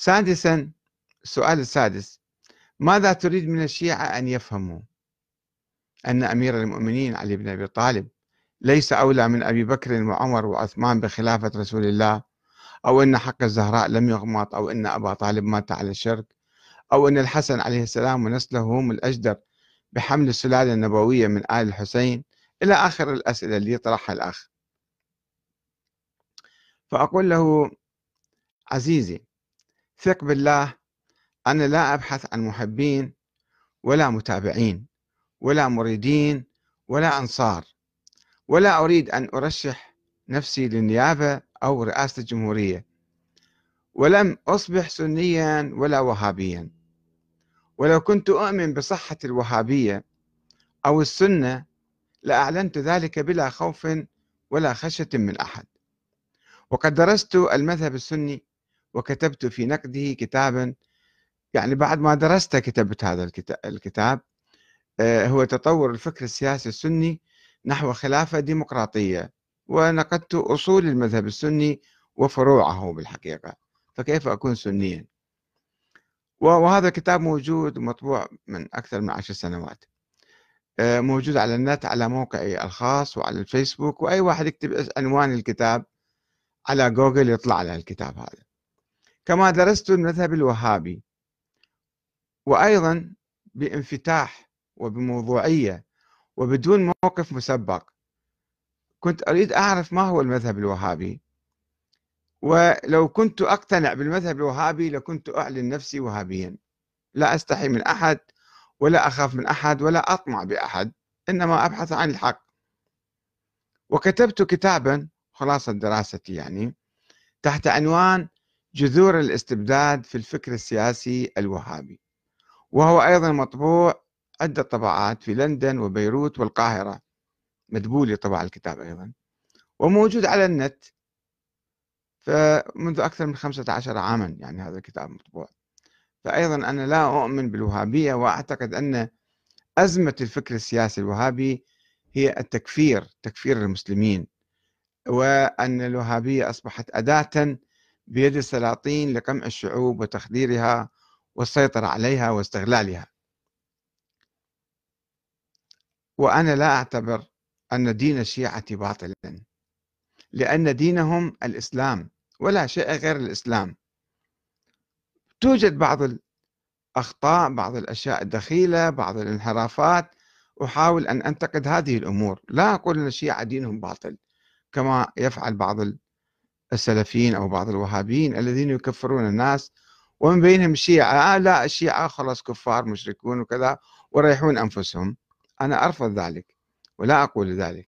سادسا السؤال السادس. ماذا تريد من الشيعة أن يفهموا؟ أن أمير المؤمنين علي بن أبي طالب ليس أولى من أبي بكر وعمر وعثمان بخلافة رسول الله أو أن حق الزهراء لم يغمط أو أن أبا طالب مات على الشرك أو أن الحسن عليه السلام ونسله هم الأجدر بحمل السلالة النبوية من آل الحسين. إلى آخر الأسئلة اللي يطرحها الأخ. فأقول له عزيزي ثق بالله أنا لا أبحث عن محبين ولا متابعين ولا مريدين ولا أنصار ولا أريد أن أرشح نفسي للنيابة أو رئاسة الجمهورية ولم أصبح سنيا ولا وهابيا. ولو كنت أؤمن بصحة الوهابية أو السنة لأعلنت ذلك بلا خوف ولا خشية من أحد. وقد درست المذهب السني وكتبت في نقده كتابا يعني بعد ما درست كتبت هذا الكتاب آه، هو تطور الفكر السياسي السني نحو خلافة ديمقراطية ونقدت أصول المذهب السني وفروعه بالحقيقة فكيف أكون سنيا؟ وهذا الكتاب موجود ومطبوع من أكثر من عشر سنوات آه، موجود على النت على موقعي الخاص وعلى الفيسبوك وأي واحد يكتب عنوان الكتاب على جوجل يطلع على الكتاب هذا. كما درست المذهب الوهابي. وأيضا بانفتاح وبموضوعية وبدون موقف مسبق. كنت أريد أعرف ما هو المذهب الوهابي. ولو كنت أقتنع بالمذهب الوهابي لكنت أعلن نفسي وهابيا. لا أستحي من أحد ولا أخاف من أحد ولا أطمع بأحد إنما أبحث عن الحق. وكتبت كتابا خلاصة دراستي يعني تحت عنوان جذور الاستبداد في الفكر السياسي الوهابي وهو أيضا مطبوع عدة طبعات في لندن وبيروت والقاهرة مدبولي طبع الكتاب أيضا وموجود على النت فمنذ أكثر من 15 عاما يعني هذا الكتاب مطبوع. فأيضا أنا لا أؤمن بالوهابية وأعتقد أن أزمة الفكر السياسي الوهابي هي التكفير تكفير المسلمين وأن الوهابية أصبحت أداة بيد السلاطين لقمع الشعوب وتخديرها والسيطرة عليها واستغلالها. وأنا لا أعتبر أن دين الشيعة باطلا لأن دينهم الإسلام ولا شيء غير الإسلام. توجد بعض الأخطاء بعض الأشياء الدخيلة بعض الانحرافات. أحاول أن أنتقد هذه الأمور. لا أقول أن الشيعة دينهم باطل كما يفعل بعض السلفيين أو بعض الوهابيين الذين يكفرون الناس ومن بينهم الشيعة آه لا الشيعة خلاص كفار مشركون وكذا وريحون أنفسهم. أنا أرفض ذلك ولا أقول ذلك.